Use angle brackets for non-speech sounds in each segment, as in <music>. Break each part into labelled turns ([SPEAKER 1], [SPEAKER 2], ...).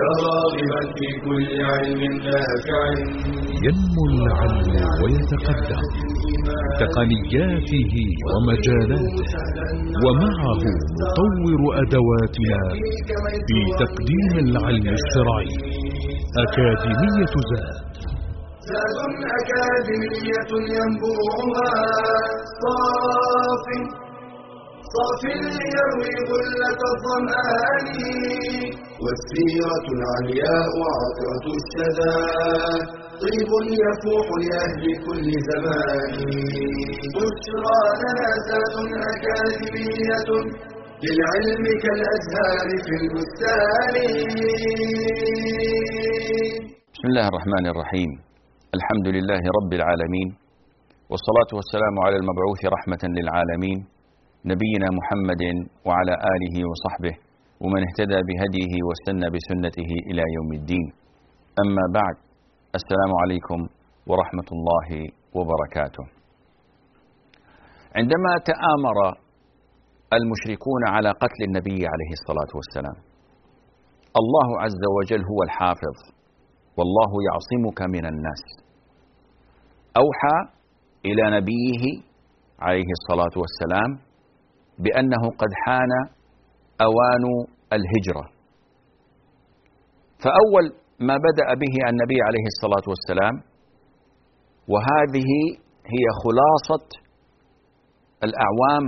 [SPEAKER 1] يا راغبا في كل علم نافع
[SPEAKER 2] ينمو العلم ويتقدم. تقنياته ومجالاته. ومعه نطور أدواتنا في تقديم العلم الشرعي. أكاديمية زاد.
[SPEAKER 1] زاد أكاديمية ينبوعها. صاف صاف ليروي غلة الظمآن والسيرة العلياء عطرة الشذا طيب يفوح لأهل كل زمان. بشرى لنا زاد أكاديمية للعلم كالأزهار في البستان.
[SPEAKER 3] بسم الله الرحمن الرحيم. الحمد لله رب العالمين والصلاة والسلام على المبعوث رحمة للعالمين نبينا محمد وعلى آله وصحبه ومن اهتدى بهديه واستنى بسنته إلى يوم الدين. أما بعد السلام عليكم ورحمة الله وبركاته. عندما تآمر المشركون على قتل النبي عليه الصلاة والسلام الله عز وجل هو الحافظ والله يعصمك من الناس. أوحى إلى نبيه عليه الصلاة والسلام بأنه قد حان أوان الهجرة. فأول ما بدأ به النبي عليه الصلاة والسلام وهذه هي خلاصة الأعوام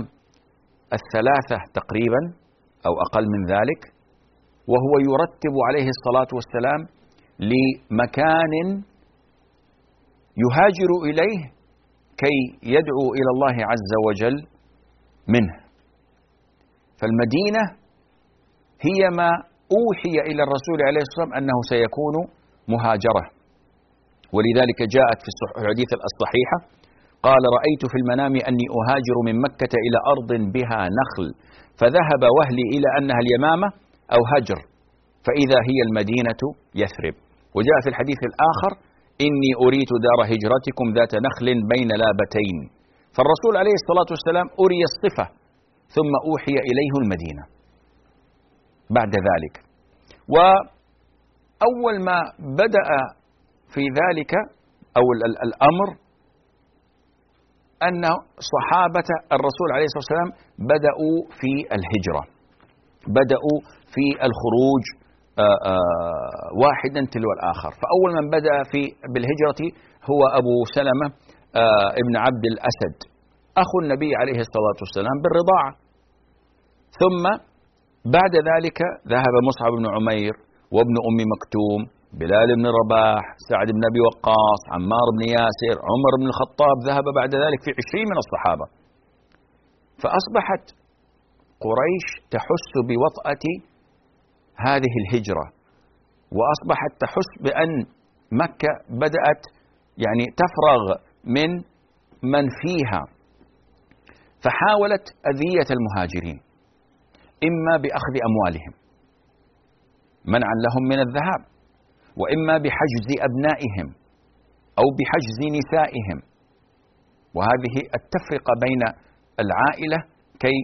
[SPEAKER 3] الثلاثة تقريبا أو أقل من ذلك وهو يرتب عليه الصلاة والسلام لمكان يهاجر إليه كي يدعو إلى الله عز وجل منه. فالمدينة هي ما أوحي إلى الرسول عليه الصلاة والسلام أنه سيكون مهاجرة. ولذلك جاءت في الحديث الصحيحة قال رأيت في المنام أني أهاجر من مكة إلى أرض بها نخل فذهب وهلي إلى أنها اليمامة أو هجر فإذا هي المدينة يثرب. وجاء في الحديث الآخر إني أريت دار هجرتكم ذات نخل بين لابتين. فالرسول عليه الصلاة والسلام أري الصفة ثم أوحي إليه المدينة بعد ذلك. وأول ما بدأ في ذلك أو الأمر أن صحابة الرسول عليه الصلاة والسلام بدأوا في الهجرة بدأوا في الخروج آآ آآ واحدا تلو الآخر. فأول من بدأ في بالهجرة هو أبو سلمة ابن عبد الأسد أخو النبي عليه الصلاة والسلام بالرضاعة. ثم بعد ذلك ذهب مصعب بن عمير وابن أم مكتوم بلال بن رباح سعد بن أبي وقاص عمار بن ياسر عمر بن الخطاب ذهب بعد ذلك في عشرين من الصحابة. فأصبحت قريش تحس بوطأة هذه الهجرة وأصبحت تحس بأن مكة بدأت يعني تفرغ من من فيها. فحاولت أذية المهاجرين. إما بأخذ أموالهم. منعا لهم من الذهاب. وإما بحجز أبنائهم أو بحجز نسائهم. وهذه التفرقة بين العائلة كي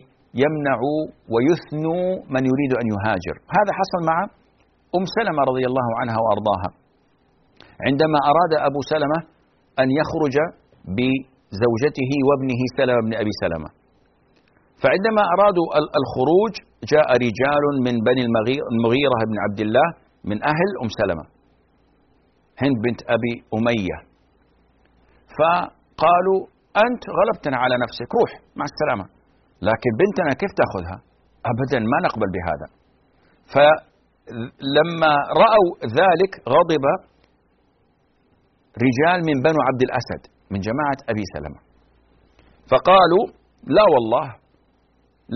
[SPEAKER 3] يمنعوا ويثنوا من يريد أن يهاجر. هذا حصل مع أم سلمة رضي الله عنها وأرضاها. عندما أراد أبو سلمة أن يخرج بزوجته وابنه سلمة بن أبي سلمة. فعندما أرادوا الخروج جاء رجال من بني المغيرة بن عبد الله من أهل أم سلمة. هند بنت أبي أمية. فقالوا أنت غلبتنا على نفسك روح مع السلامة. لكن بنتنا كيف تأخذها؟ أبدا ما نقبل بهذا. فلما رأوا ذلك غضب رجال من بنو عبد الأسد من جماعة أبي سلمة. فقالوا لا والله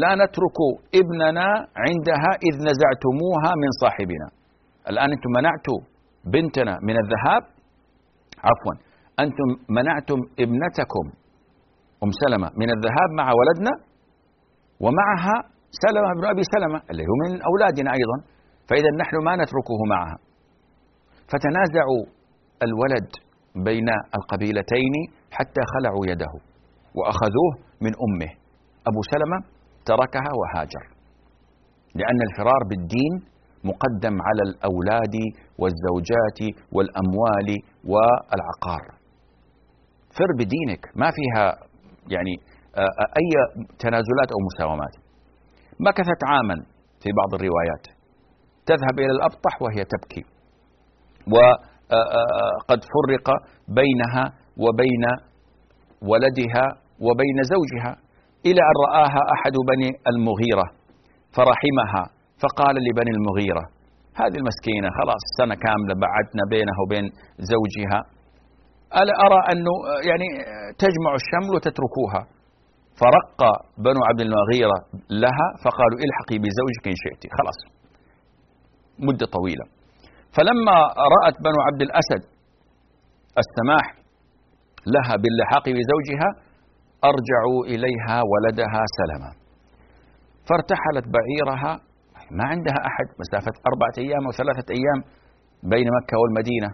[SPEAKER 3] لا نترك ابننا عندها إذ نزعتموها من صاحبنا. الآن أنتم منعتوا بنتنا من الذهاب؟ عفوا. أنتم منعتم ابنتكم أم سلمة من الذهاب مع ولدنا؟ ومعها سلمة بن أبي سلمة اللي هو من أولادنا أيضا. فإذا نحن ما نتركه معها. فتنازعوا الولد بين القبيلتين حتى خلعوا يده وأخذوه من أمه. أبو سلمة تركها وهاجر. لأن الفرار بالدين مقدم على الأولاد والزوجات والأموال والعقار. فر بدينك ما فيها يعني أي تنازلات أو مساومات. مكثت عاما في بعض الروايات. تذهب إلى الأبطح وهي تبكي. وقد فرق بينها وبين ولدها وبين زوجها. إلى أن رآها أحد بني المغيرة فرحمها فقال لبني المغيرة هذه المسكينة خلاص سنة كاملة بعدنا بينها وبين زوجها ألا أرى أنه يعني تجمع الشمل وتتركوها؟ فرق بنو عبد المغيرة لها فقالوا الحقي بزوجك إن شئت. خلاص مدة طويلة. فلما رأت بنو عبد الأسد السماح لها باللحاق بزوجها أرجعوا إليها ولدها سلما. فارتحلت بعيرها ما عندها أحد مسافة أربعة أيام أو ثلاثة أيام بين مكة والمدينة.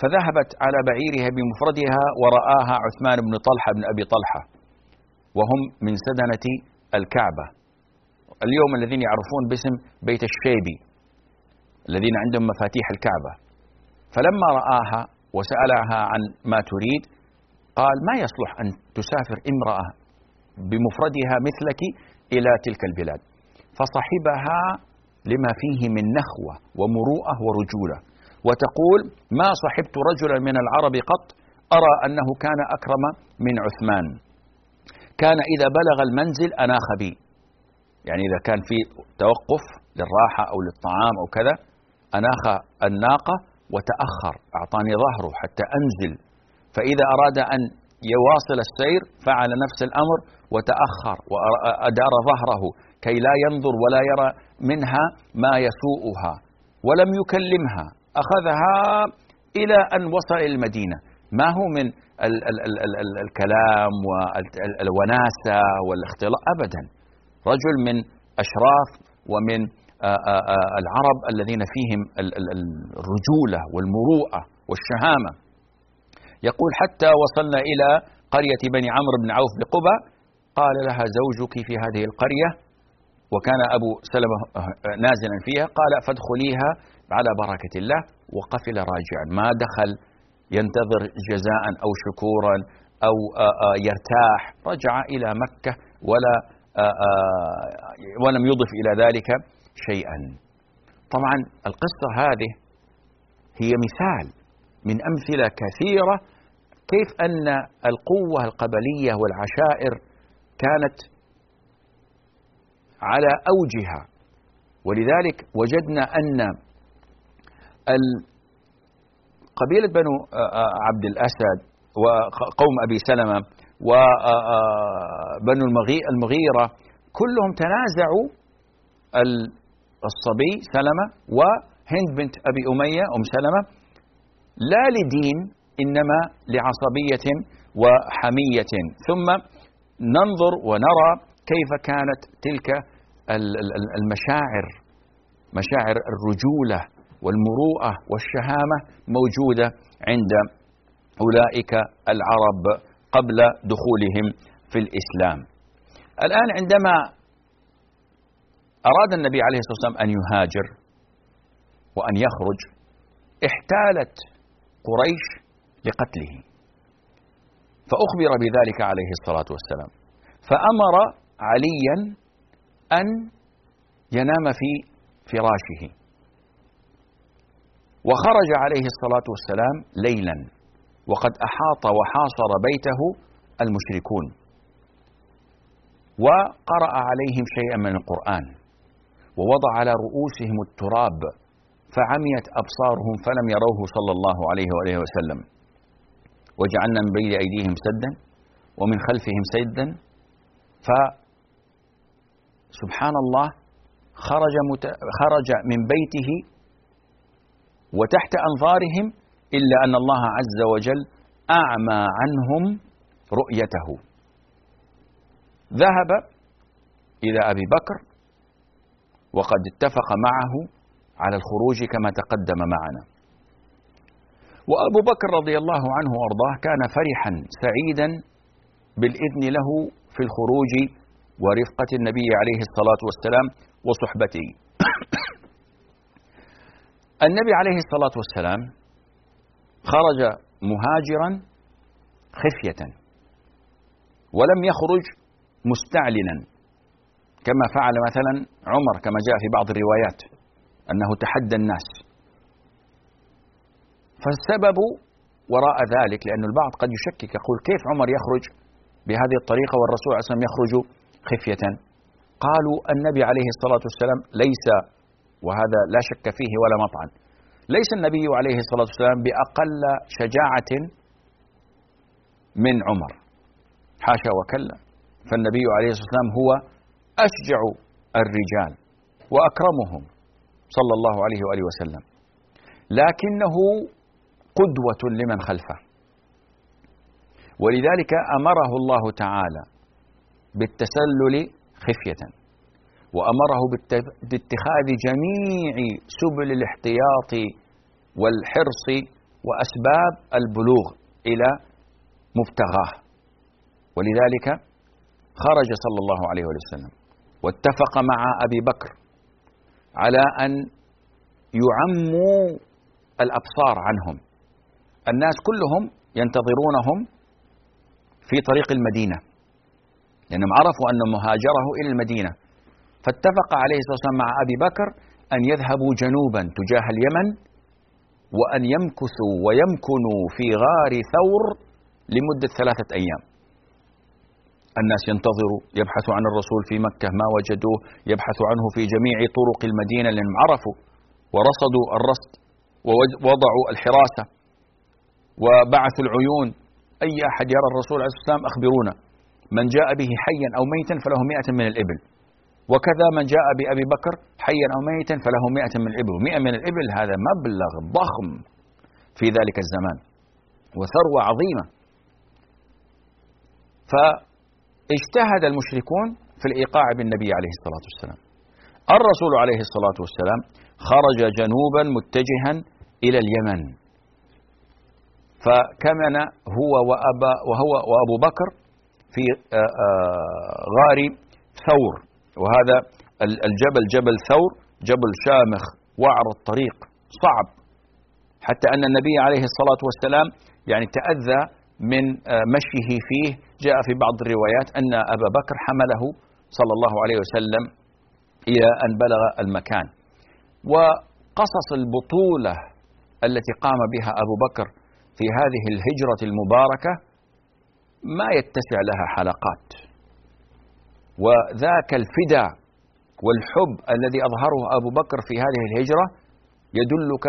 [SPEAKER 3] فذهبت على بعيرها بمفردها ورآها عثمان بن طلحة بن أبي طلحة وهم من سدنة الكعبة. اليوم الذين يعرفون باسم بيت الشيبي الذين عندهم مفاتيح الكعبة. فلما رآها وسألها عن ما تريد قال ما يصلح أن تسافر امرأة بمفردها مثلك إلى تلك البلاد؟ فصحبها لما فيه من نخوة ومروءة ورجولة. وتقول ما صحبت رجلا من العرب قط أرى أنه كان أكرم من عثمان. كان إذا بلغ المنزل أناخ بي يعني إذا كان في توقف للراحة أو للطعام أو كذا أناخ الناقة وتأخر أعطاني ظهره حتى أنزل فإذا أراد أن يواصل السير فعل نفس الأمر وتأخر وأدار ظهره كي لا ينظر ولا يرى منها ما يسوءها ولم يكلمها أخذها إلى أن وصل المدينة. ما هو من ال ال ال ال ال الكلام والوناسة والاختلاط؟ أبدا. رجل من أشراف ومن العرب الذين فيهم الرجولة والمروءة والشهامة. يقول حتى وصلنا إلى قرية بني عمرو بن عوف بقبى قال لها زوجك في هذه القرية؟ وكان أبو سلمة نازلا فيها قال فادخليها على بركة الله وقفل راجعا. ما دخل ينتظر جزاء أو شكورا أو يرتاح. رجع إلى مكة ولا ولم يضف إلى ذلك شيئا. طبعا القصة هذه هي مثال من أمثلة كثيرة كيف أن القوة القبلية والعشائر كانت على أوجها؟ ولذلك وجدنا أن قبيلة بنو عبد الأسد وقوم أبي سلمة وبنو المغيرة كلهم تنازعوا الصبي سلمة وهند بنت أبي أمية أم سلمة لا لدين إنما لعصبية وحمية. ثم ننظر ونرى كيف كانت تلك المشاعر مشاعر الرجولة والمروءة والشهامة موجودة عند أولئك العرب قبل دخولهم في الإسلام. الآن عندما أراد النبي عليه الصلاة والسلام أن يهاجر وأن يخرج احتالت قريش لقتله. فأخبر بذلك عليه الصلاة والسلام. فأمر عليا أن ينام في فراشه. وخرج عليه الصلاة والسلام ليلا. وقد أحاط وحاصر بيته المشركون. وقرأ عليهم شيئا من القرآن. ووضع على رؤوسهم التراب. فعميت أبصارهم فلم يروه صلى الله عليه وآله وسلم. وجعلنا من بين أيديهم سدا ومن خلفهم سدا. فسبحان الله خرج مت... خرج من بيته وتحت أنظارهم إلا أن الله عز وجل أعمى عنهم رؤيته. ذهب إلى أبي بكر وقد اتفق معه على الخروج كما تقدم معنا. وأبو بكر رضي الله عنه وأرضاه كان فرحا سعيدا بالإذن له في الخروج ورفقة النبي عليه الصلاة والسلام وصحبته. <coughs> النبي عليه الصلاة والسلام خرج مهاجرا خفية ولم يخرج مستعلنا كما فعل مثلا عمر كما جاء في بعض الروايات أنه تحدى الناس. فالسبب وراء ذلك لأن البعض قد يشكك يقول كيف عمر يخرج بهذه الطريقة والرسول عليه الصلاة والسلام يخرج خفية؟ قالوا النبي عليه الصلاة والسلام ليس وهذا لا شك فيه ولا مطعن ليس النبي عليه الصلاة والسلام بأقل شجاعة من عمر. حاشا وكلا. فالنبي عليه الصلاة والسلام هو أشجع الرجال وأكرمهم صلى الله عليه وآله وسلم. لكنه قدوة لمن خلفه. ولذلك أمره الله تعالى بالتسلل خفية وأمره باتخاذ جميع سبل الاحتياط والحرص وأسباب البلوغ إلى مبتغاه. ولذلك خرج صلى الله عليه وسلم واتفق مع أبي بكر على أن يعموا الأبصار عنهم. الناس كلهم ينتظرونهم في طريق المدينة لأنهم عرفوا أن مهاجره إلى المدينة. فاتفق عليه الصلاة والسلام مع أبي بكر أن يذهبوا جنوبا تجاه اليمن وأن يمكثوا ويمكنوا في غار ثور لمدة ثلاثة أيام. الناس ينتظروا يبحثوا عن الرسول في مكة ما وجدوه يبحثوا عنه في جميع طرق المدينة لأنهم عرفوا ورصدوا الرصد ووضعوا الحراسة. وبعثوا العيون. أي أحد يرى الرسول عليه الصلاة والسلام أخبرونا. من جاء به حيا أو ميتا فله مئة من الإبل. وكذا من جاء بأبي بكر حيا أو ميتا فله مئة من الإبل. مئة من الإبل هذا مبلغ ضخم في ذلك الزمان. وثروة عظيمة. فاجتهد المشركون في الإيقاع بالنبي عليه الصلاة والسلام. الرسول عليه الصلاة والسلام خرج جنوبا متجها إلى اليمن. فكمن هو وأبا وهو وأبو بكر في آه، آه، غار ثور. وهذا الجبل جبل ثور جبل شامخ وعر الطريق. صعب. حتى أن النبي عليه الصلاة والسلام يعني تأذى من آه، مشيه فيه. جاء في بعض الروايات أن أبا بكر حمله صلى الله عليه وسلم إلى أن بلغ المكان. وقصص البطولة التي قام بها أبو بكر في هذه الهجرة المباركة ما يتسع لها حلقات. وذاك الفداء والحب الذي أظهره أبو بكر في هذه الهجرة يدلك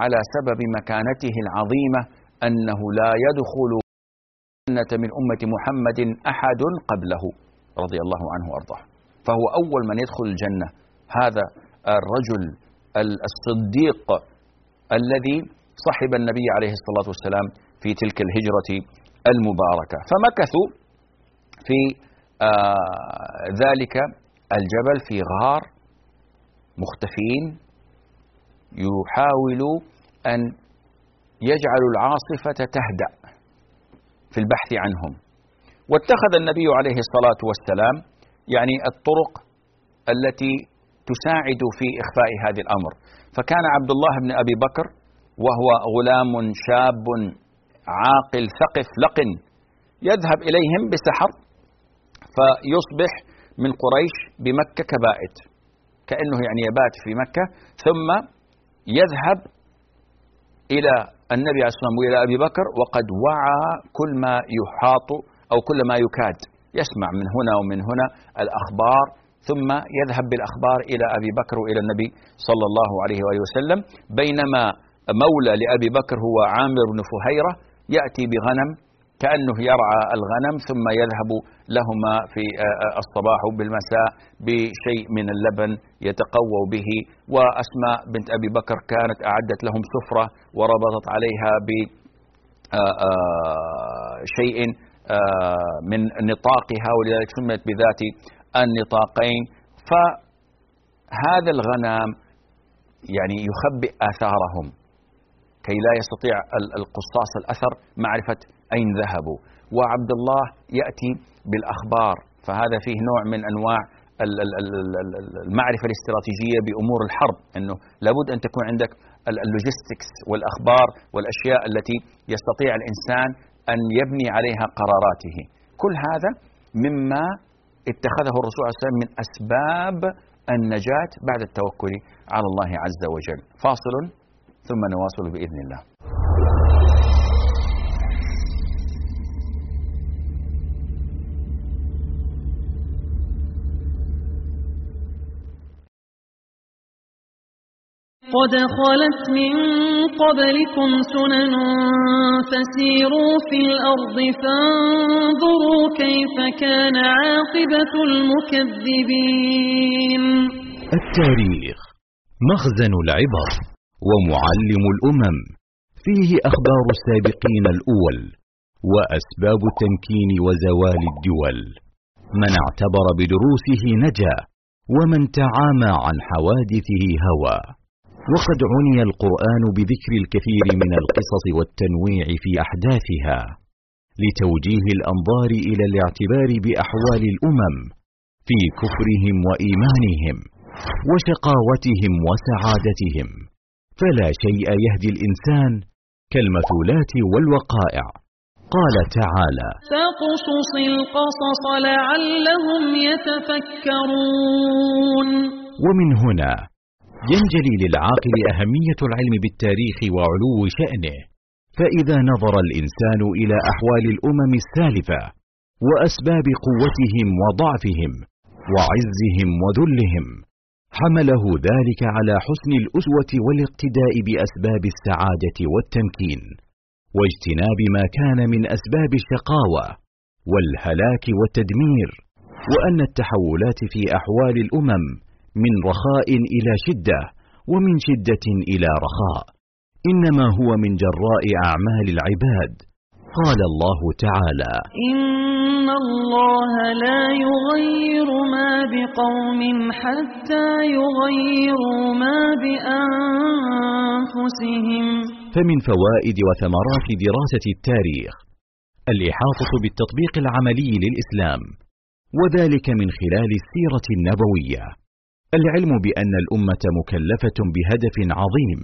[SPEAKER 3] على سبب مكانته العظيمة أنه لا يدخل الجنة من أمة محمد أحد قبله رضي الله عنه وأرضاه. فهو أول من يدخل الجنة هذا الرجل الصديق الذي صحب النبي عليه الصلاة والسلام في تلك الهجرة المباركة. فمكثوا في آه ذلك الجبل في غار مختفين يحاولوا أن يجعلوا العاصفة تهدأ في البحث عنهم. واتخذ النبي عليه الصلاة والسلام يعني الطرق التي تساعد في إخفاء هذا الأمر. فكان عبد الله بن أبي بكر وهو غلام شاب عاقل ثقف لقن يذهب إليهم بسحر فيصبح من قريش بمكة كبائت كأنه يعني يبات في مكة ثم يذهب إلى النبي عليه الصلاة والسلام وإلى أبي بكر وقد وعى كل ما يحاط أو كل ما يكاد يسمع من هنا ومن هنا الأخبار ثم يذهب بالأخبار إلى أبي بكر وإلى النبي صلى الله عليه وآله وسلم بينما مولى لأبي بكر هو عامر بن فهيرة يأتي بغنم كأنه يرعى الغنم ثم يذهب لهما في الصباح بالمساء بشيء من اللبن يتقوى به. وأسماء بنت أبي بكر كانت أعدت لهم سفرة وربطت عليها بشيء من نطاقها ولذلك سميت بذات النطاقين. فهذا الغنم يعني يخبئ آثارهم. كي لا يستطيع القصاص الأثر معرفة أين ذهبوا. وعبد الله يأتي بالأخبار فهذا فيه نوع من أنواع المعرفة الاستراتيجية بأمور الحرب أنه لابد أن تكون عندك اللوجيستكس والأخبار والأشياء التي يستطيع الإنسان أن يبني عليها قراراته. كل هذا مما اتخذه الرسول عليه وسلم من أسباب النجاة بعد التوكل على الله عز وجل. فاصل ثم نواصل بإذن الله.
[SPEAKER 4] قد خلت من قبلكم سنن فسيروا في الأرض فانظروا كيف كان عاقبة المكذبين.
[SPEAKER 5] التاريخ مخزن العبر. ومعلم الأمم. فيه أخبار السابقين الأول وأسباب التمكين وزوال الدول. من اعتبر بدروسه نجا ومن تعامى عن حوادثه هوى. وقد عني القرآن بذكر الكثير من القصص والتنويع في أحداثها. لتوجيه الأنظار إلى الاعتبار بأحوال الأمم في كفرهم وإيمانهم وشقاوتهم وسعادتهم. فلا شيء يهدي الإنسان كالمثولات والوقائع. قال تعالى
[SPEAKER 4] فاقصص القصص لعلهم يتفكرون.
[SPEAKER 5] ومن هنا ينجلي للعاقل أهمية العلم بالتاريخ وعلو شأنه. فإذا نظر الإنسان إلى أحوال الأمم السالفة وأسباب قوتهم وضعفهم وعزهم وذلهم حمله ذلك على حسن الأسوة والاقتداء بأسباب السعادة والتمكين واجتناب ما كان من أسباب الشقاوة والهلاك والتدمير وأن التحولات في أحوال الأمم من رخاء إلى شدة ومن شدة إلى رخاء. إنما هو من جراء أعمال العباد قال الله تعالى
[SPEAKER 4] إن الله لا يغير ما بقوم حتى يغيروا ما بأنفسهم.
[SPEAKER 5] فمن فوائد وثمرات دراسة التاريخ الإحاطة بالتطبيق العملي للإسلام وذلك من خلال السيرة النبوية. العلم بأن الأمة مكلفة بهدف عظيم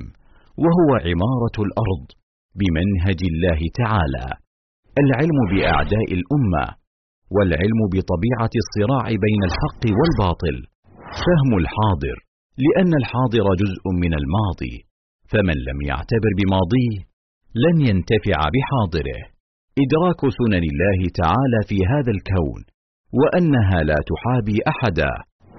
[SPEAKER 5] وهو عمارة الأرض. بمنهج الله تعالى. العلم بأعداء الأمة والعلم بطبيعة الصراع بين الحق والباطل. فهم الحاضر لأن الحاضر جزء من الماضي. فمن لم يعتبر بماضيه لن ينتفع بحاضره. إدراك سنن الله تعالى في هذا الكون وأنها لا تحابي أحدا.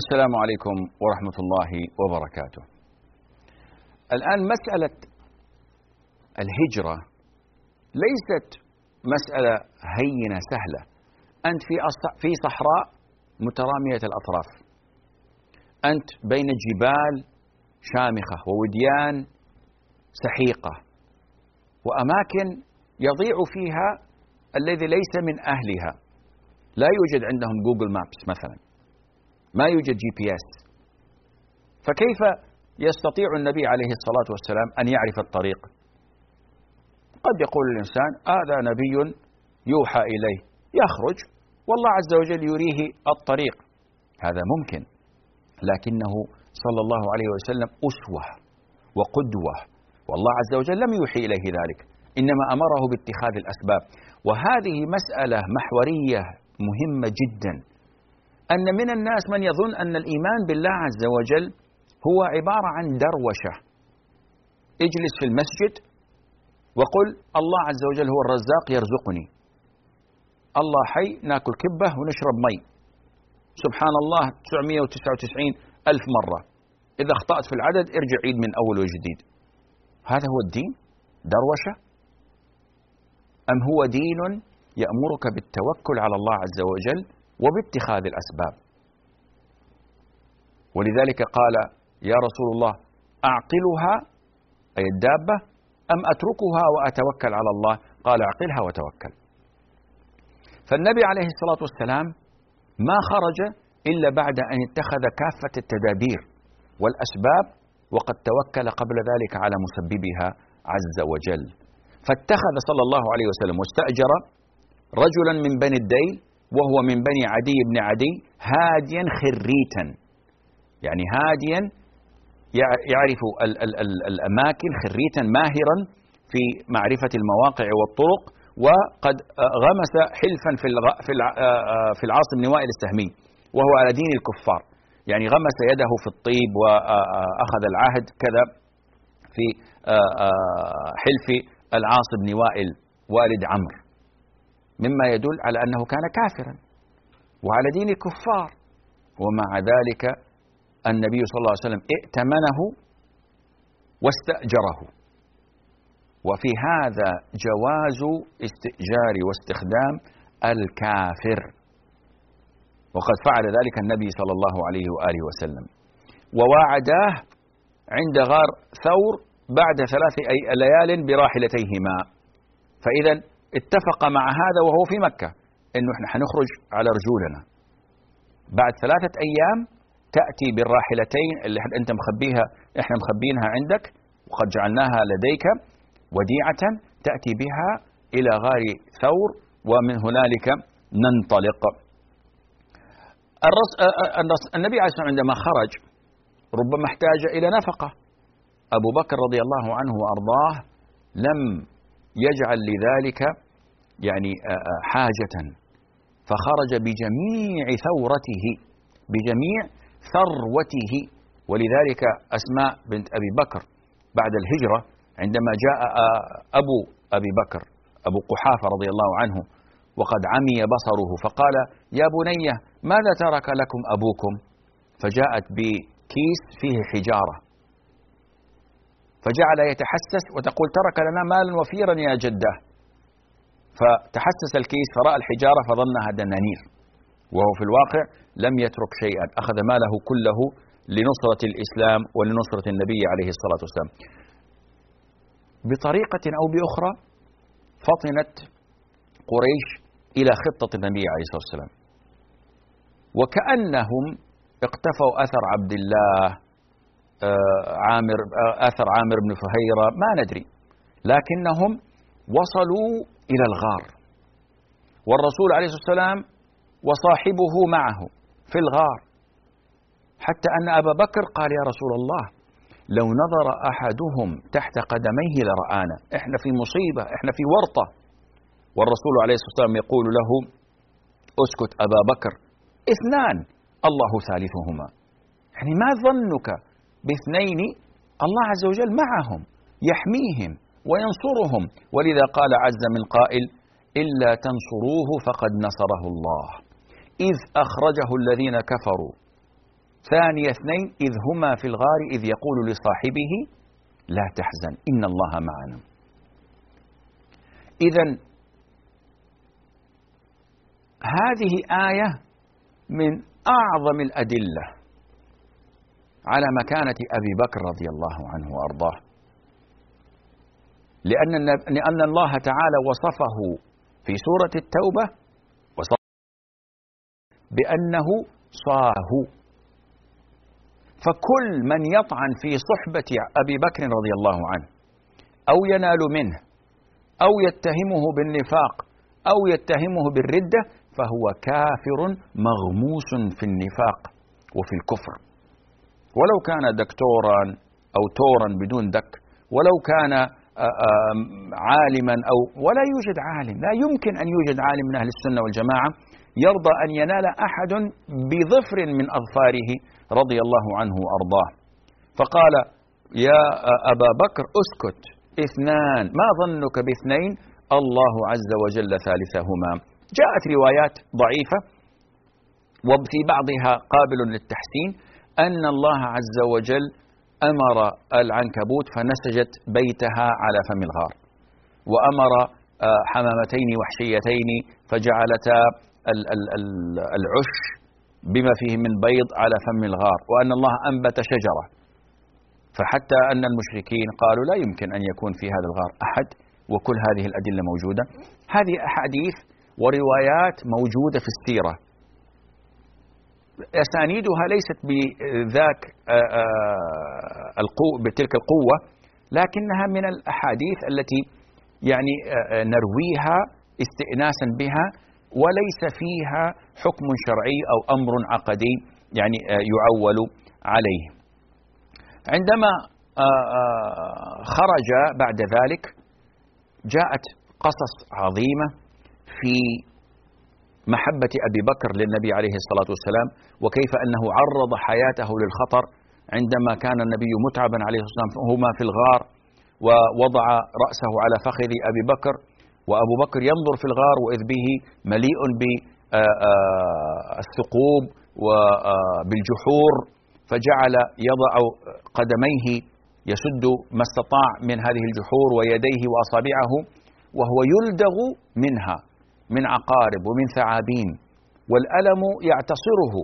[SPEAKER 3] السلام عليكم ورحمة الله وبركاته. الآن مسألة الهجرة ليست مسألة هينة سهلة. أنت في في صحراء مترامية الأطراف. أنت بين جبال شامخة ووديان سحيقة وأماكن يضيع فيها الذي ليس من أهلها. لا يوجد عندهم Google Maps مثلا. ما يوجد GPS فكيف يستطيع النبي عليه الصلاة والسلام أن يعرف الطريق؟ قد يقول الإنسان هذا نبي يوحى إليه. يخرج والله عز وجل يريه الطريق. هذا ممكن لكنه صلى الله عليه وسلم أسوة وقدوة. والله عز وجل لم يوحي إليه ذلك إنما أمره باتخاذ الأسباب. وهذه مسألة محورية مهمة جدا. أن من الناس من يظن أن الإيمان بالله عز وجل هو عبارة عن دروشة. اجلس في المسجد وقل الله عز وجل هو الرزاق يرزقني. الله حي ناكل كبة ونشرب مي. سبحان الله 999 ألف مرة. إذا أخطأت في العدد ارجع عيد من أول وجديد. هذا هو الدين؟ دروشة؟ أم هو دين يأمرك بالتوكل على الله عز وجل وباتخاذ الأسباب. ولذلك قال يا رسول الله أعقلها أي الدابة أم أتركها وأتوكل على الله؟ قال أعقلها وتوكل. فالنبي عليه الصلاة والسلام ما خرج إلا بعد أن اتخذ كافة التدابير والأسباب وقد توكل قبل ذلك على مسببها عز وجل. فاتخذ صلى الله عليه وسلم واستأجر رجلا من بني الديل وهو من بني عدي بن عدي هاديا خريتا. يعني هاديا يعرف ال ال ال الأماكن خريتا ماهرا في معرفة المواقع والطرق وقد غمس حلفا في في في العاص بن وائل السهمي وهو على دين الكفار. يعني غمس يده في الطيب واخذ العهد كذا في حلف العاص بن وائل والد عمرو. مما يدل على أنه كان كافرا وعلى دين الكفار. ومع ذلك النبي صلى الله عليه وسلم ائتمنه واستأجره. وفي هذا جواز استئجار واستخدام الكافر. وقد فعل ذلك النبي صلى الله عليه وآله وسلم. وواعداه عند غار ثور بعد ثلاث ليال براحلتيهما. فاذا اتفق مع هذا وهو في مكة إنه إحنا حنخرج على رجولنا. بعد ثلاثة أيام تأتي بالراحلتين اللي أنت مخبيها إحنا مخبينها عندك وقد جعلناها لديك وديعة تأتي بها إلى غار ثور ومن هنالك ننطلق. الرس... النبي عليه الصلاه والسلام عندما خرج ربما احتاج إلى نفقة. أبو بكر رضي الله عنه وأرضاه لم يجعل لذلك يعني حاجة. فخرج بجميع ثورته بجميع ثروته. ولذلك أسماء بنت أبي بكر بعد الهجرة عندما جاء أبو أبي بكر أبو قحافة رضي الله عنه وقد عمي بصره فقال يا بني ماذا ترك لكم أبوكم؟ فجاءت بكيس فيه حجارة. فجعل يتحسس وتقول ترك لنا مالا وفيرا يا جدة. فتحسس الكيس فرأى الحجارة فظنها دنانير. وهو في الواقع لم يترك شيئا. أخذ ماله كله لنصرة الإسلام ولنصرة النبي عليه الصلاة والسلام. بطريقة أو بأخرى فطنت قريش إلى خطة النبي عليه الصلاة والسلام. وكأنهم اقتفوا أثر عبد الله عامر أثر عامر بن فهيرة ما ندري. لكنهم وصلوا إلى الغار. والرسول عليه الصلاة والسلام وصاحبه معه في الغار. حتى أن أبا بكر قال يا رسول الله لو نظر أحدهم تحت قدميه لرآنا. إحنا في مصيبة إحنا في ورطة. والرسول عليه الصلاة والسلام يقول له أسكت أبا بكر. اثنان الله ثالثهما. يعني ما ظنك باثنين الله عز وجل معهم يحميهم. وينصرهم. ولذا قال عز من قائل إلا تنصروه فقد نصره الله. إذ أخرجه الذين كفروا. ثاني اثنين إذ هما في الغار إذ يقول لصاحبه لا تحزن إن الله معنا. اذا هذه آية من أعظم الأدلة على مكانة أبي بكر رضي الله عنه وأرضاه. لأن لأن الله تعالى وصفه في سورة التوبة وصف بأنه صاه. فكل من يطعن في صحبة أبي بكر رضي الله عنه أو ينال منه أو يتهمه بالنفاق أو يتهمه بالردة فهو كافر مغموس في النفاق وفي الكفر. ولو كان دكتورا أو تورا بدون دك ولو كان عالما أو ولا يوجد عالم. لا يمكن أن يوجد عالم من أهل السنة والجماعة يرضى أن ينال أحد بظفر من أظفاره رضي الله عنه وأرضاه. فقال يا أبا بكر أسكت. اثنان ما ظنك باثنين؟ الله عز وجل ثالثهما. جاءت روايات ضعيفة وفي بعضها قابل للتحسين أن الله عز وجل أمر العنكبوت فنسجت بيتها على فم الغار وأمر حمامتين وحشيتين فجعلتا العش بما فيه من بيض على فم الغار وأن الله أنبت شجرة. فحتى أن المشركين قالوا لا يمكن أن يكون في هذا الغار أحد وكل هذه الأدلة موجودة. هذه أحاديث وروايات موجودة في السيرة. أسانيدها ليست بذاك آه، آه، القوة بتلك القوة لكنها من الأحاديث التي يعني آه، نرويها استئناسا بها وليس فيها حكم شرعي أو أمر عقدي يعني يعول عليه. عندما خرج بعد ذلك جاءت قصص عظيمة في محبة أبي بكر للنبي عليه الصلاة والسلام وكيف أنه عرض حياته للخطر عندما كان النبي متعبا عليه الصلاة والسلام هما في الغار ووضع رأسه على فخذ أبي بكر وأبو بكر ينظر في الغار وإذ به مليء بالثقوب وبالجحور فجعل يضع قدميه يسد ما استطاع من هذه الجحور ويديه وأصابعه وهو يلدغ منها. من عقارب ومن ثعابين والألم يعتصره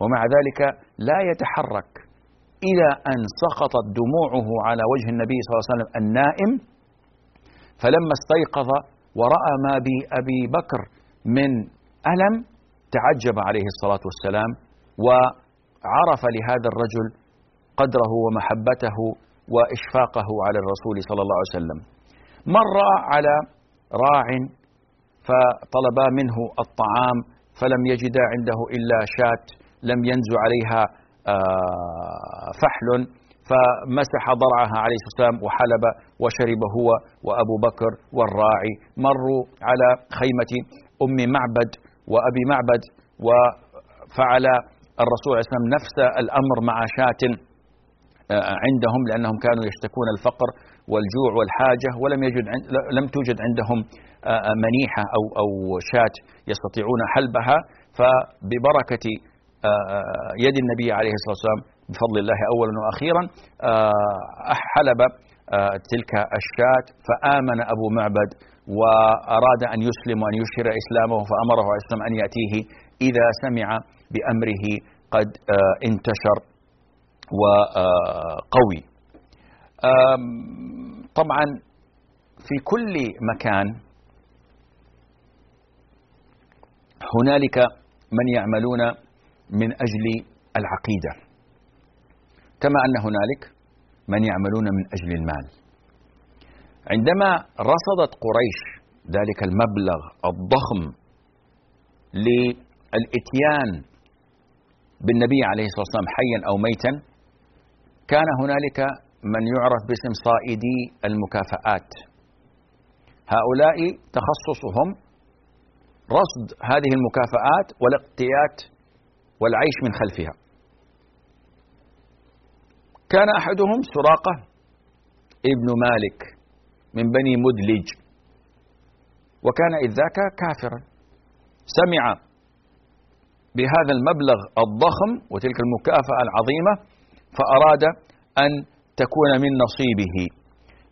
[SPEAKER 3] ومع ذلك لا يتحرك إلى أن سقطت دموعه على وجه النبي صلى الله عليه وسلم النائم. فلما استيقظ ورأى ما بأبي بكر من ألم تعجب عليه الصلاة والسلام وعرف لهذا الرجل قدره ومحبته وإشفاقه على الرسول صلى الله عليه وسلم. مر على راع فطلبا منه الطعام فلم يجدا عنده إلا شاة لم ينزو عليها آه، فحل فمسح ضرعها عليه الصلاة والسلام وحلب وشرب هو وأبو بكر والراعي. مروا على خيمة أم معبد وأبي معبد وفعل الرسول عليه الصلاة والسلام نفس الأمر مع شاة عندهم لأنهم كانوا يشتكون الفقر والجوع والحاجة ولم يجد لم توجد عندهم منيحة أو أو شاة يستطيعون حلبها. فببركة يد النبي عليه الصلاة والسلام بفضل الله أولا وأخيرا حلب تلك الشاة. فآمن أبو معبد وأراد أن يسلم وأن يشهر إسلامه فأمره عليه أن يأتيه إذا سمع بأمره قد انتشر. وقوي طبعا في كل مكان هنالك من يعملون من أجل العقيدة. كما أن هنالك من يعملون من أجل المال. عندما رصدت قريش ذلك المبلغ الضخم للإتيان بالنبي عليه الصلاة والسلام حيا أو ميتا كان هنالك من يعرف باسم صائدي المكافآت. هؤلاء تخصصهم رصد هذه المكافآت والاقتيات والعيش من خلفها. كان أحدهم سراقة ابن مالك من بني مدلج وكان إذ ذاك كافرا. سمع بهذا المبلغ الضخم وتلك المكافأة العظيمة فأراد أن تكون من نصيبه.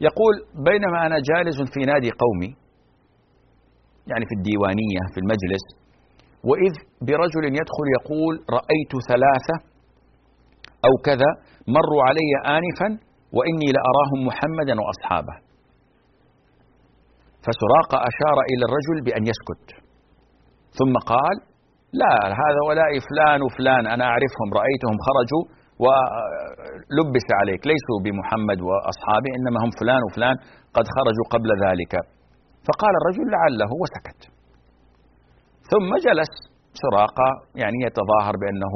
[SPEAKER 3] يقول بينما أنا جالس في نادي قومي يعني في الديوانية في المجلس وإذ برجل يدخل يقول رأيت ثلاثة أو كذا مروا علي آنفا وإني لأراهم محمدا وأصحابه. فسراقة أشار إلى الرجل بأن يسكت. ثم قال لا هذا فلان وفلان أنا أعرفهم رأيتهم خرجوا ولبس عليك. ليسوا بمحمد وأصحابه إنما هم فلان وفلان قد خرجوا قبل ذلك. فقال الرجل لعله وسكت. ثم جلس سراقة يعني يتظاهر بأنه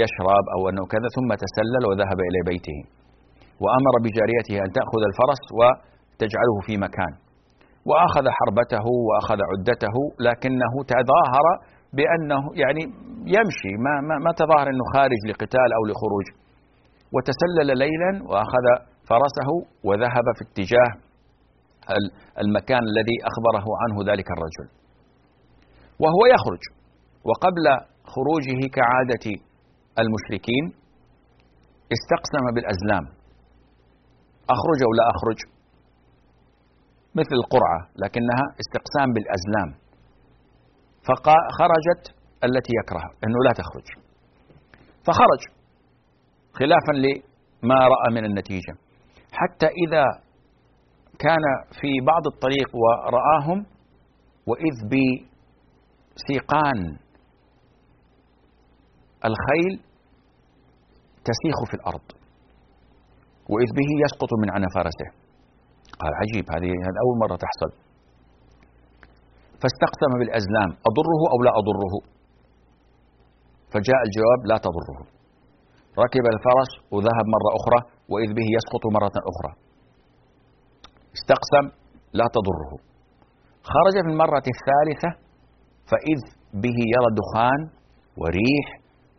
[SPEAKER 3] يشرب أو أنه كذا ثم تسلل وذهب إلى بيته. وأمر بجاريته أن تأخذ الفرس وتجعله في مكان. وأخذ حربته وأخذ عدته لكنه تظاهر بأنه يعني يمشي ما, ما, ما تظاهر أنه خارج لقتال أو لخروج. وتسلل ليلا وأخذ فرسه وذهب في اتجاه المكان الذي أخبره عنه ذلك الرجل. وهو يخرج. وقبل خروجه كعادة المشركين استقسم بالأزلام. أخرج أو لا أخرج؟ مثل القرعة لكنها استقسام بالأزلام. فخرجت التي يكره أنه لا تخرج. فخرج. خلافا لما رأى من النتيجة. حتى إذا كان في بعض الطريق ورآهم وإذ بسيقان الخيل تسيخ في الأرض وإذ به يسقط من عنى فرسه. قال عجيب هذه أول مرة تحصل. فاستقسم بالأزلام أضره أو لا أضره؟ فجاء الجواب لا تضره. ركب الفرس وذهب مرة أخرى وإذ به يسقط مرة أخرى. استقسم لا تضره. خرج في المرة الثالثة فإذ به يرى دخان وريح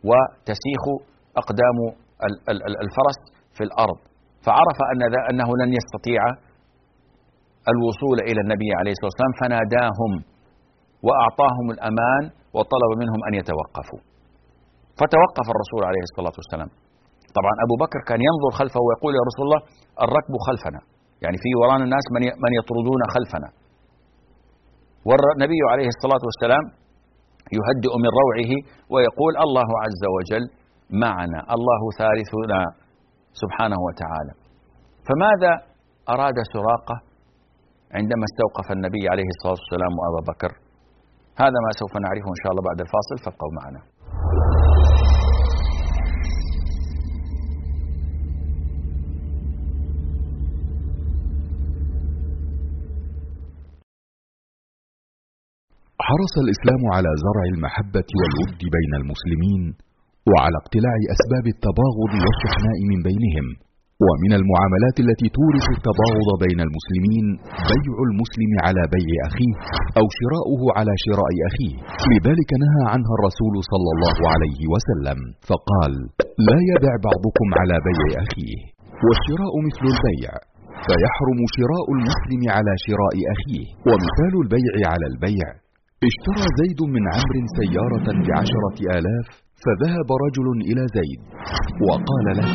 [SPEAKER 3] وتسيخ أقدام الفرس في الأرض. فعرف أن أنه لن يستطيع الوصول إلى النبي عليه الصلاة والسلام فناداهم وأعطاهم الأمان وطلب منهم أن يتوقفوا. فتوقف الرسول عليه الصلاة والسلام. طبعا أبو بكر كان ينظر خلفه ويقول يا رسول الله الركب خلفنا. يعني في ورانا الناس من من يطردون خلفنا. والنبي عليه الصلاة والسلام يهدئ من روعه ويقول الله عز وجل معنا الله ثالثنا سبحانه وتعالى. فماذا أراد سراقة؟ عندما استوقف النبي عليه الصلاة والسلام وأبا بكر. هذا ما سوف نعرفه إن شاء الله بعد الفاصل فابقوا معنا.
[SPEAKER 2] حرص الإسلام على زرع المحبة والود بين المسلمين وعلى اقتلاع أسباب التباغض والشحناء من بينهم ومن المعاملات التي تورث التباغض بين المسلمين بيع المسلم على بيع أخيه أو شراؤه على شراء أخيه. لذلك نهى عنها الرسول صلى الله عليه وسلم فقال لا يبع بعضكم على بيع أخيه والشراء مثل البيع فيحرم شراء المسلم على شراء أخيه ومثال البيع على البيع اشترى زيد من عمرو سيارة بعشرة آلاف فذهب رجل إلى زيد وقال له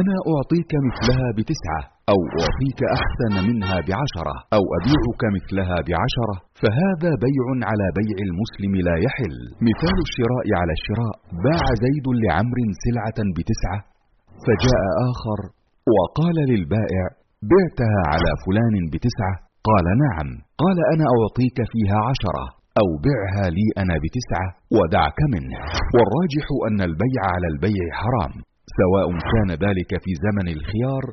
[SPEAKER 2] أنا أعطيك مثلها بتسعة أو أعطيك أحسن منها بعشرة أو أبيعك مثلها بعشرة فهذا بيع على بيع المسلم لا يحل. مثال الشراء على الشراء باع زيد لعمر سلعة بتسعة فجاء آخر وقال للبائع بعتها على فلان بتسعة. قال نعم. قال أنا أعطيك فيها عشرة. أو بعها لي أنا بتسعة ودعك منه. والراجح أن البيع على البيع حرام سواء كان ذلك في زمن الخيار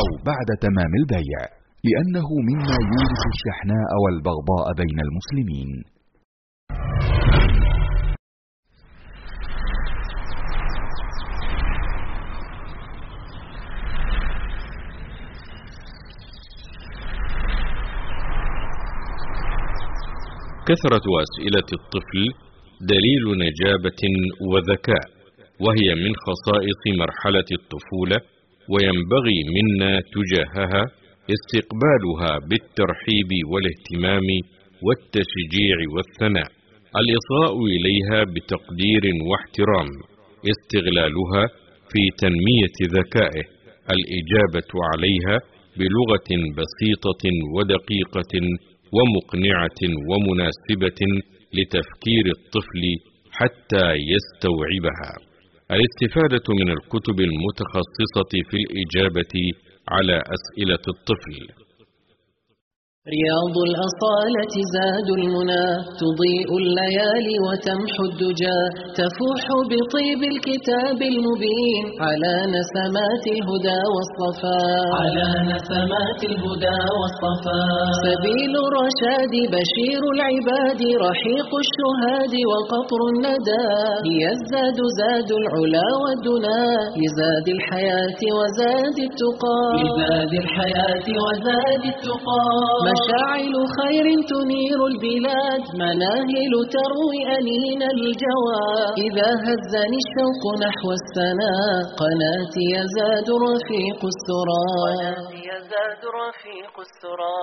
[SPEAKER 2] أو بعد تمام البيع لأنه مما يورث الشحناء والبغضاء بين المسلمين.
[SPEAKER 6] كثرة أسئلة الطفل دليل نجابة وذكاء وهي من خصائص مرحلة الطفولة وينبغي منا تجاهها استقبالها بالترحيب والاهتمام والتشجيع والثناء. الإصغاء إليها بتقدير واحترام استغلالها في تنمية ذكائه. الإجابة عليها بلغة بسيطة ودقيقة ومقنعة ومناسبة لتفكير الطفل حتى يستوعبها. الاستفادة من الكتب المتخصصة في الإجابة على أسئلة الطفل
[SPEAKER 7] رياض الأصالة زاد المنى تضيء الليالي وتمحو الدجى تفوح بطيب الكتاب المبين على نسمات الهدى والصفاء. على نسمات الهدى والصفاء. سبيل الرشاد بشير العباد رحيق الشهاد وقطر الندى. هي الزاد زاد العلا والدنا لزاد الحياة وزاد التقى. لزاد الحياة وزاد التقى. مشاعل خير تنير البلاد مناهل تروي أنين الجوى. إذا هزني الشوق نحو السنا قناتي يزاد رفيق السرى. قناتي يزاد رفيق السرى.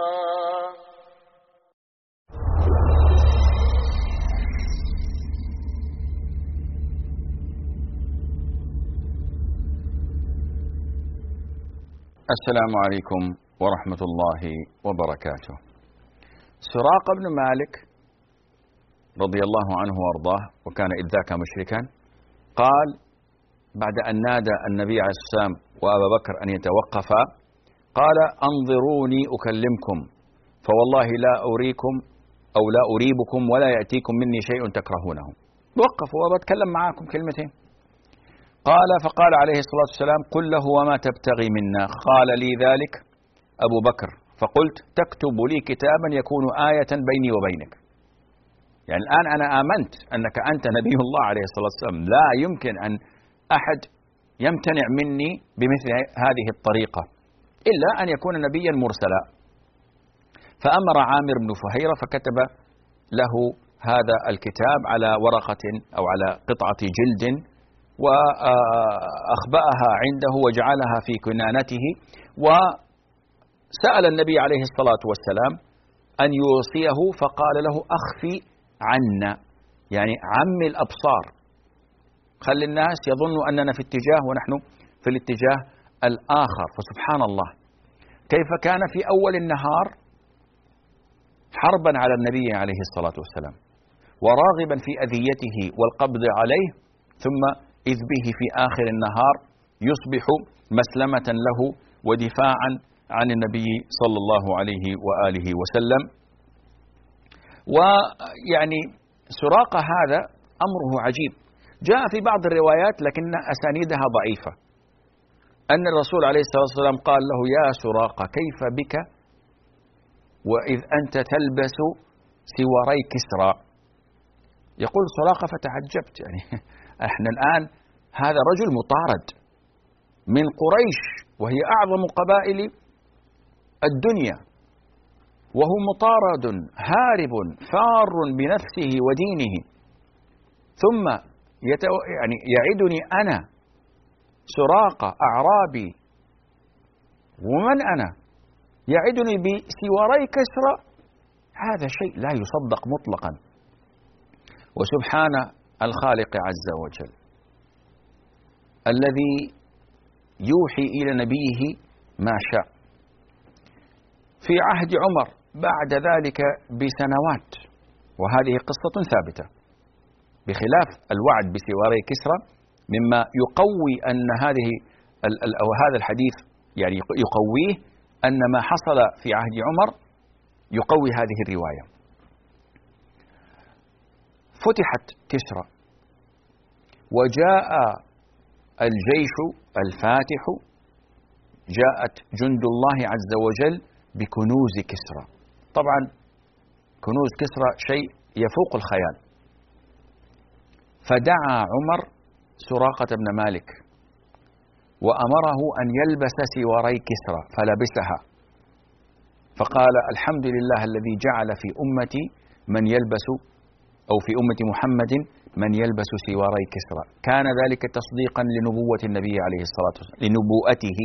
[SPEAKER 3] السلام عليكم. ورحمة الله وبركاته. سراقة بن مالك رضي الله عنه وأرضاه وكان اذ ذاك مشركا قال بعد أن نادى النبي عليه الصلاة والسلام وأبا بكر أن يتوقفا قال أنظروني أكلمكم فوالله لا أريكم أو لا أريبكم ولا يأتيكم مني شيء تكرهونه. وقفوا وبتكلم معاكم كلمتين. قال فقال عليه الصلاة والسلام قل له وما تبتغي منا. قال لي ذلك. أبو بكر فقلت تكتب لي كتابا يكون آية بيني وبينك. يعني الآن أنا آمنت أنك أنت نبي الله عليه الصلاة والسلام. لا يمكن أن أحد يمتنع مني بمثل هذه الطريقة إلا أن يكون نبيا مرسلا. فأمر عامر بن فهيرة فكتب له هذا الكتاب على ورقة أو على قطعة جلد وأخبأها عنده وجعلها في كنانته و سأل النبي عليه الصلاة والسلام أن يوصيه فقال له أخفي عنا يعني عم الأبصار. خلي الناس يظنوا أننا في اتجاه ونحن في الاتجاه الآخر. فسبحان الله. كيف كان في أول النهار؟ حربا على النبي عليه الصلاة والسلام وراغبا في أذيته والقبض عليه ثم إذ به في آخر النهار يصبح مسلمة له ودفاعا عن النبي صلى الله عليه وآله وسلم. ويعني سراقه هذا أمره عجيب. جاء في بعض الروايات لكن أسانيدها ضعيفة. أن الرسول عليه الصلاة والسلام قال له يا سراقه كيف بك؟ وإذ أنت تلبس سواري كسرى. يقول سراقه فتعجبت. يعني <laughs> إحنا الآن هذا رجل مطارد من قريش وهي أعظم قبائل الدنيا. وهو مطارد هارب فار بنفسه ودينه. ثم يتو يعني يعدني أنا. سراقه أعرابي. ومن أنا؟ يعدني بسواري كسرى. هذا شيء لا يصدق مطلقا. وسبحان الخالق عز وجل. الذي يوحي إلى نبيه ما شاء. في عهد عمر بعد ذلك بسنوات. وهذه قصة ثابتة. بخلاف الوعد بسواري كسرى مما يقوي أن هذه أو هذا الحديث يعني يقويه أن ما حصل في عهد عمر يقوي هذه الرواية. فتحت كسرى. وجاء الجيش الفاتح جاءت جند الله عز وجل بكنوز كسرى. طبعا كنوز كسرى شيء يفوق الخيال. فدعا عمر سراقة بن مالك وأمره أن يلبس سواري كسرى فلبسها. فقال الحمد لله الذي جعل في أمتي من يلبس أو في أمة محمد من يلبس سواري كسرى. كان ذلك تصديقا لنبوة النبي عليه الصلاة والسلام لنبوءته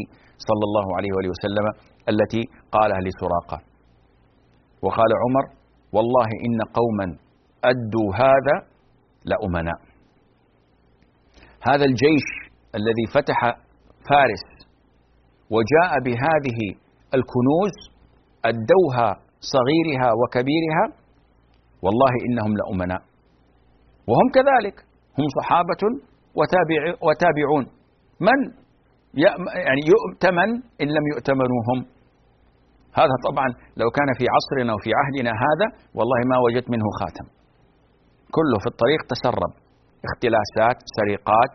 [SPEAKER 3] صلى الله عليه وآله وسلم التي قالها لسراقة. وقال عمر والله إن قوما أدوا هذا لأمناء. هذا الجيش الذي فتح فارس وجاء بهذه الكنوز أدوها صغيرها وكبيرها والله إنهم لأمناء. وهم كذلك. هم صحابة وتابع وتابعون. من يعني يؤتمن إن لم يؤتمنوا هم هذا طبعا لو كان في عصرنا وفي عهدنا هذا والله ما وجدت منه خاتم. كله في الطريق تسرب. اختلاسات سرقات.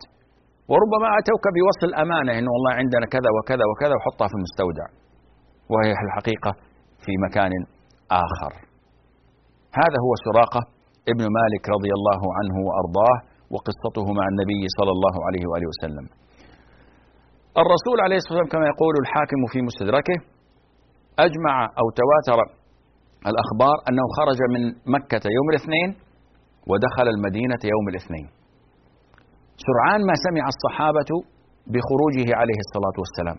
[SPEAKER 3] وربما أتوك بوصل أمانة إنه والله عندنا كذا وكذا وكذا وحطها في المستودع. وهي الحقيقة في مكان آخر. هذا هو سراقة ابن مالك رضي الله عنه وأرضاه وقصته مع النبي صلى الله عليه وآله وسلم. الرسول عليه الصلاة والسلام كما يقول الحاكم في مستدركه أجمع أو تواتر الأخبار أنه خرج من مكة يوم الاثنين ودخل المدينة يوم الاثنين. سرعان ما سمع الصحابة بخروجه عليه الصلاة والسلام.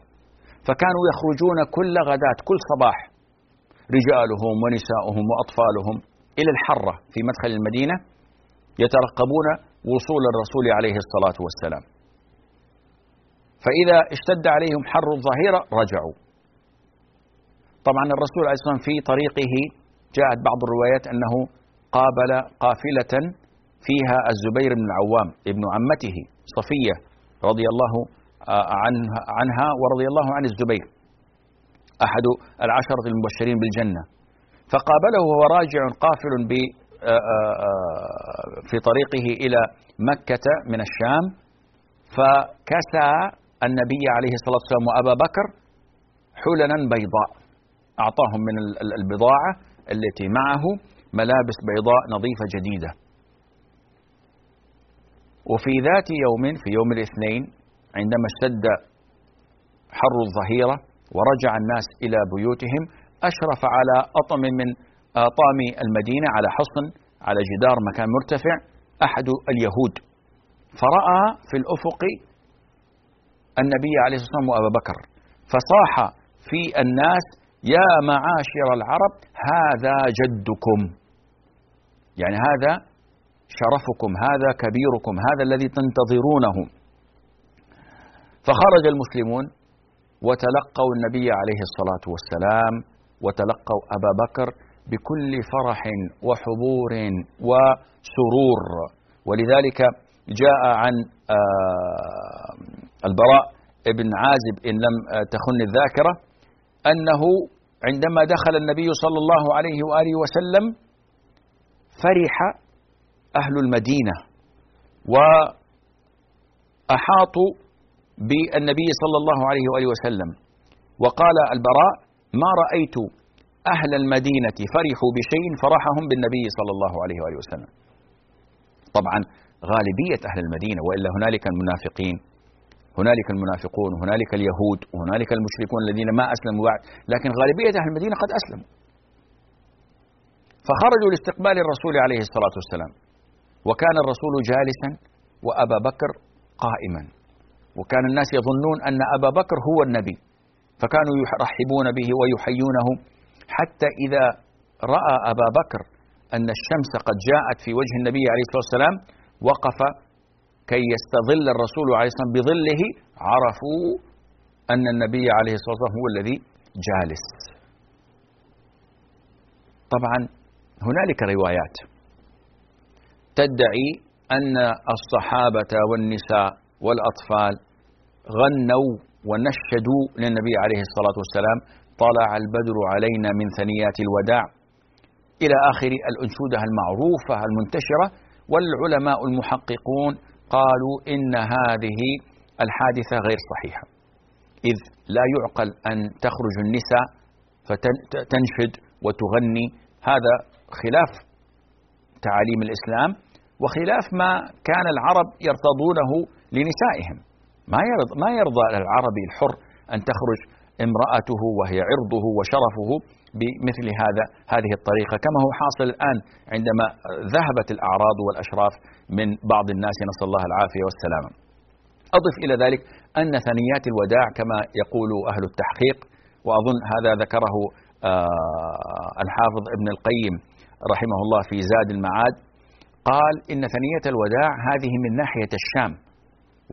[SPEAKER 3] فكانوا يخرجون كل غداة كل صباح رجالهم ونساؤهم وأطفالهم. إلى الحرة في مدخل المدينة يترقبون وصول الرسول عليه الصلاة والسلام. فإذا اشتد عليهم حر الظهيرة رجعوا. طبعا الرسول عليه الصلاة والسلام في طريقه جاءت بعض الروايات أنه قابل قافلة فيها الزبير بن العوام ابن عمته صفية رضي الله آه، عنها, ورضي الله عن الزبير أحد العشرة المبشرين بالجنة. فقابله وهو راجع قافل ب في طريقه إلى مكة من الشام فكسى النبي عليه الصلاة والسلام وأبا بكر حللا بيضاء. أعطاهم من البضاعة التي معه ملابس بيضاء نظيفة جديدة. وفي ذات يوم في يوم الاثنين عندما اشتد حر الظهيرة ورجع الناس إلى بيوتهم أشرف على أطم من آطام المدينة على حصن على جدار مكان مرتفع أحد اليهود. فرأى في الأفق النبي عليه الصلاة والسلام وأبا بكر فصاح في الناس يا معاشر العرب هذا جدكم. يعني هذا شرفكم هذا كبيركم هذا الذي تنتظرونه. فخرج المسلمون وتلقوا النبي عليه الصلاة والسلام وتلقوا أبا بكر بكل فرح وحبور وسرور. ولذلك جاء عن آه، البراء بن عازب إن لم آه، تخن الذاكرة أنه عندما دخل النبي صلى الله عليه وآله وسلم فرح أهل المدينة وأحاطوا بالنبي صلى الله عليه وآله وسلم. وقال البراء ما رأيت أهل المدينة فرحوا بشيء فرحهم بالنبي صلى الله عليه وآله وسلم. طبعا غالبية أهل المدينة وإلا هنالك المنافقين هنالك المنافقون وهنالك اليهود وهنالك المشركون الذين ما أسلموا بعد لكن غالبية أهل المدينة قد أسلموا. فخرجوا لاستقبال الرسول عليه الصلاة والسلام. وكان الرسول جالسا وأبا بكر قائما. وكان الناس يظنون أن أبا بكر هو النبي. فكانوا يرحبون به ويحيونه حتى إذا رأى أبا بكر أن الشمس قد جاءت في وجه النبي عليه الصلاة والسلام وقف كي يستظل الرسول عليه الصلاة والسلام بظله عرفوا أن النبي عليه الصلاة والسلام هو الذي جالس. طبعا هنالك روايات تدعي أن الصحابة والنساء والأطفال غنوا ونشدوا للنبي عليه الصلاة والسلام طلع البدر علينا من ثنيات الوداع إلى آخر الأنشودة المعروفة المنتشرة والعلماء المحققون قالوا إن هذه الحادثة غير صحيحة إذ لا يعقل أن تخرج النساء فتنشد وتغني هذا خلاف تعاليم الإسلام وخلاف ما كان العرب يرتضونه لنسائهم. ما يرضى ما يرضى العربي الحر أن تخرج امرأته وهي عرضه وشرفه بمثل هذا هذه الطريقة كما هو حاصل الآن عندما ذهبت الأعراض والأشراف من بعض الناس نسأل الله العافية والسلامة. أضف إلى ذلك أن ثنيات الوداع كما يقول أهل التحقيق وأظن هذا ذكره آه، الحافظ ابن القيم رحمه الله في زاد المعاد قال إن ثنية الوداع هذه من ناحية الشام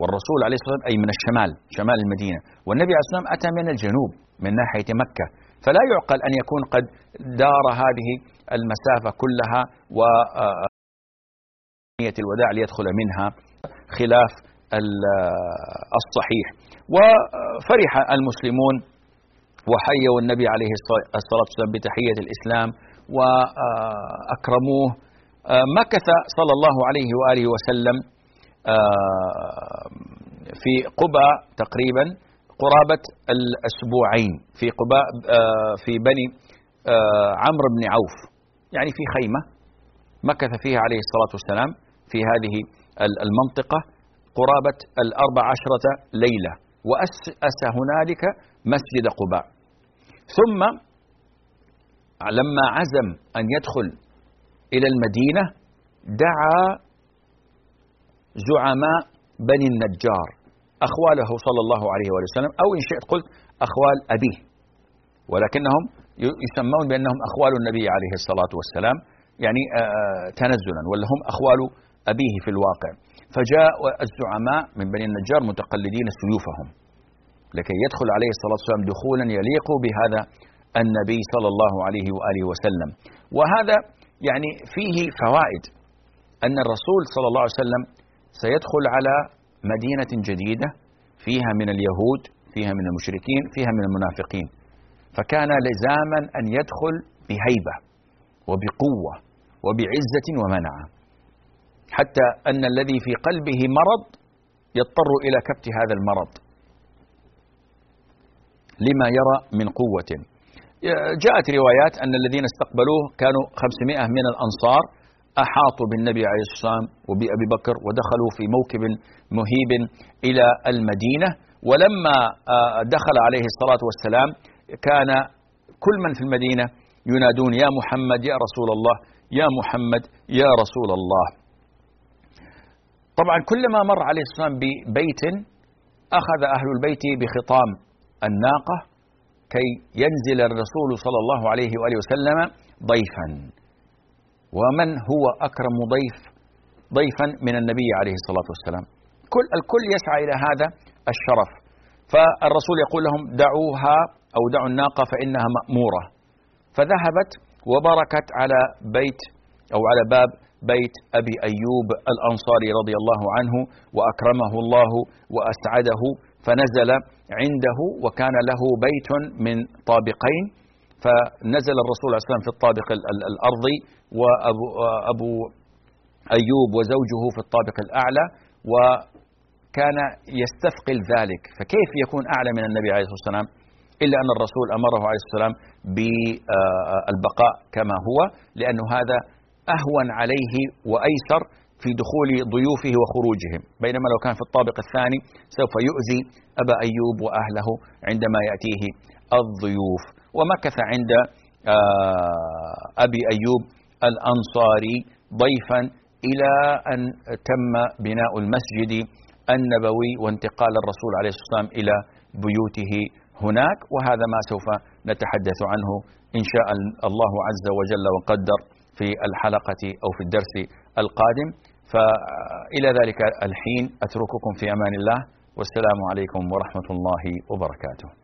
[SPEAKER 3] والرسول عليه الصلاة والسلام أي من الشمال شمال المدينة. والنبي عليه الصلاة والسلام أتى من الجنوب من ناحية مكة. فلا يعقل أن يكون قد دار هذه المسافة كلها و آه، الوداع ليدخل منها خلاف الصحيح. وفرح المسلمون وحيوا النبي عليه الصلاة والسلام بتحية الإسلام وأكرموه. مكث صلى الله عليه وآله وسلم في قبى تقريبا قرابة الأسبوعين. في قباء في بني عمرو بن عوف يعني في خيمة مكث فيها عليه الصلاة والسلام في هذه المنطقة قرابة الأربع عشرة ليلة. وأسس هنالك مسجد قباء. ثم لما عزم أن يدخل إلى المدينة دعا زعماء بني النجار أخواله صلى الله عليه وآله وسلم أو إن شئت قلت أخوال أبيه. ولكنهم يسمون بأنهم أخوال النبي عليه الصلاة والسلام يعني تنزلا ولا هم أخوال أبيه في الواقع. فجاء الزعماء من بني النجار متقلدين سيوفهم. لكي يدخل عليه الصلاة والسلام دخولا يليق بهذا النبي صلى الله عليه وآله وسلم. وهذا يعني فيه فوائد أن الرسول صلى الله عليه وسلم سيدخل على مدينة جديدة فيها من اليهود فيها من المشركين فيها من المنافقين. فكان لزاما أن يدخل بهيبة وبقوة وبعزة ومنعة حتى أن الذي في قلبه مرض يضطر إلى كبت هذا المرض. لما يرى من قوة. جاءت روايات أن الذين استقبلوه كانوا 500 من الأنصار أحاطوا بالنبي عليه الصلاة والسلام وبأبي بكر ودخلوا في موكب مهيب إلى المدينة. ولما آه، دخل عليه الصلاة والسلام كان كل من في المدينة ينادون يا محمد يا رسول الله يا محمد يا رسول الله. طبعا كلما مر عليه والسلام ببيت أخذ أهل البيت بخطام الناقة كي ينزل الرسول صلى الله عليه وآله وسلم ضيفا. ومن هو أكرم ضيف ضيفا من النبي عليه الصلاة والسلام. كل الكل يسعى إلى هذا الشرف. فالرسول يقول لهم دعوها أو دعوا الناقة فإنها مأمورة. فذهبت وبركت على بيت أو على باب بيت أبي أيوب الأنصاري رضي الله عنه وأكرمه الله وأسعده. فنزل عنده وكان له بيت من طابقين فنزل الرسول عليه السلام في الطابق الأرضي وأبو أبو أيوب وزوجه في الطابق الأعلى وكان يستثقل ذلك. فكيف يكون أعلى من النبي عليه الصلاة والسلام؟ إلا أن الرسول أمره عليه الصلاة والسلام بالبقاء كما هو لأنه هذا أهون عليه وأيسر في دخول ضيوفه وخروجهم. بينما لو كان في الطابق الثاني سوف يؤذي أبا أيوب وأهله عندما يأتيه الضيوف. ومكث عند أبي أيوب الأنصاري ضيفا إلى أن تم بناء المسجد النبوي وانتقال الرسول عليه الصلاة والسلام إلى بيوته هناك وهذا ما سوف نتحدث عنه إن شاء الله عز وجل وقدر في الحلقة أو في الدرس القادم. فإلى ذلك الحين أترككم في أمان الله والسلام عليكم ورحمة الله وبركاته.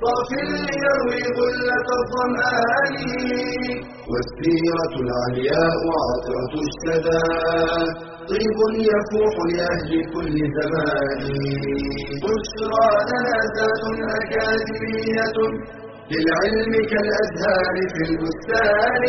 [SPEAKER 1] صاف ليروي غلة الظمآن والسيرة العلياء عطرة الشذا طيب يفوح لأهل كل زمان. بشرى لنا ذات أكاديمية للعلم كالأزهار في البستان.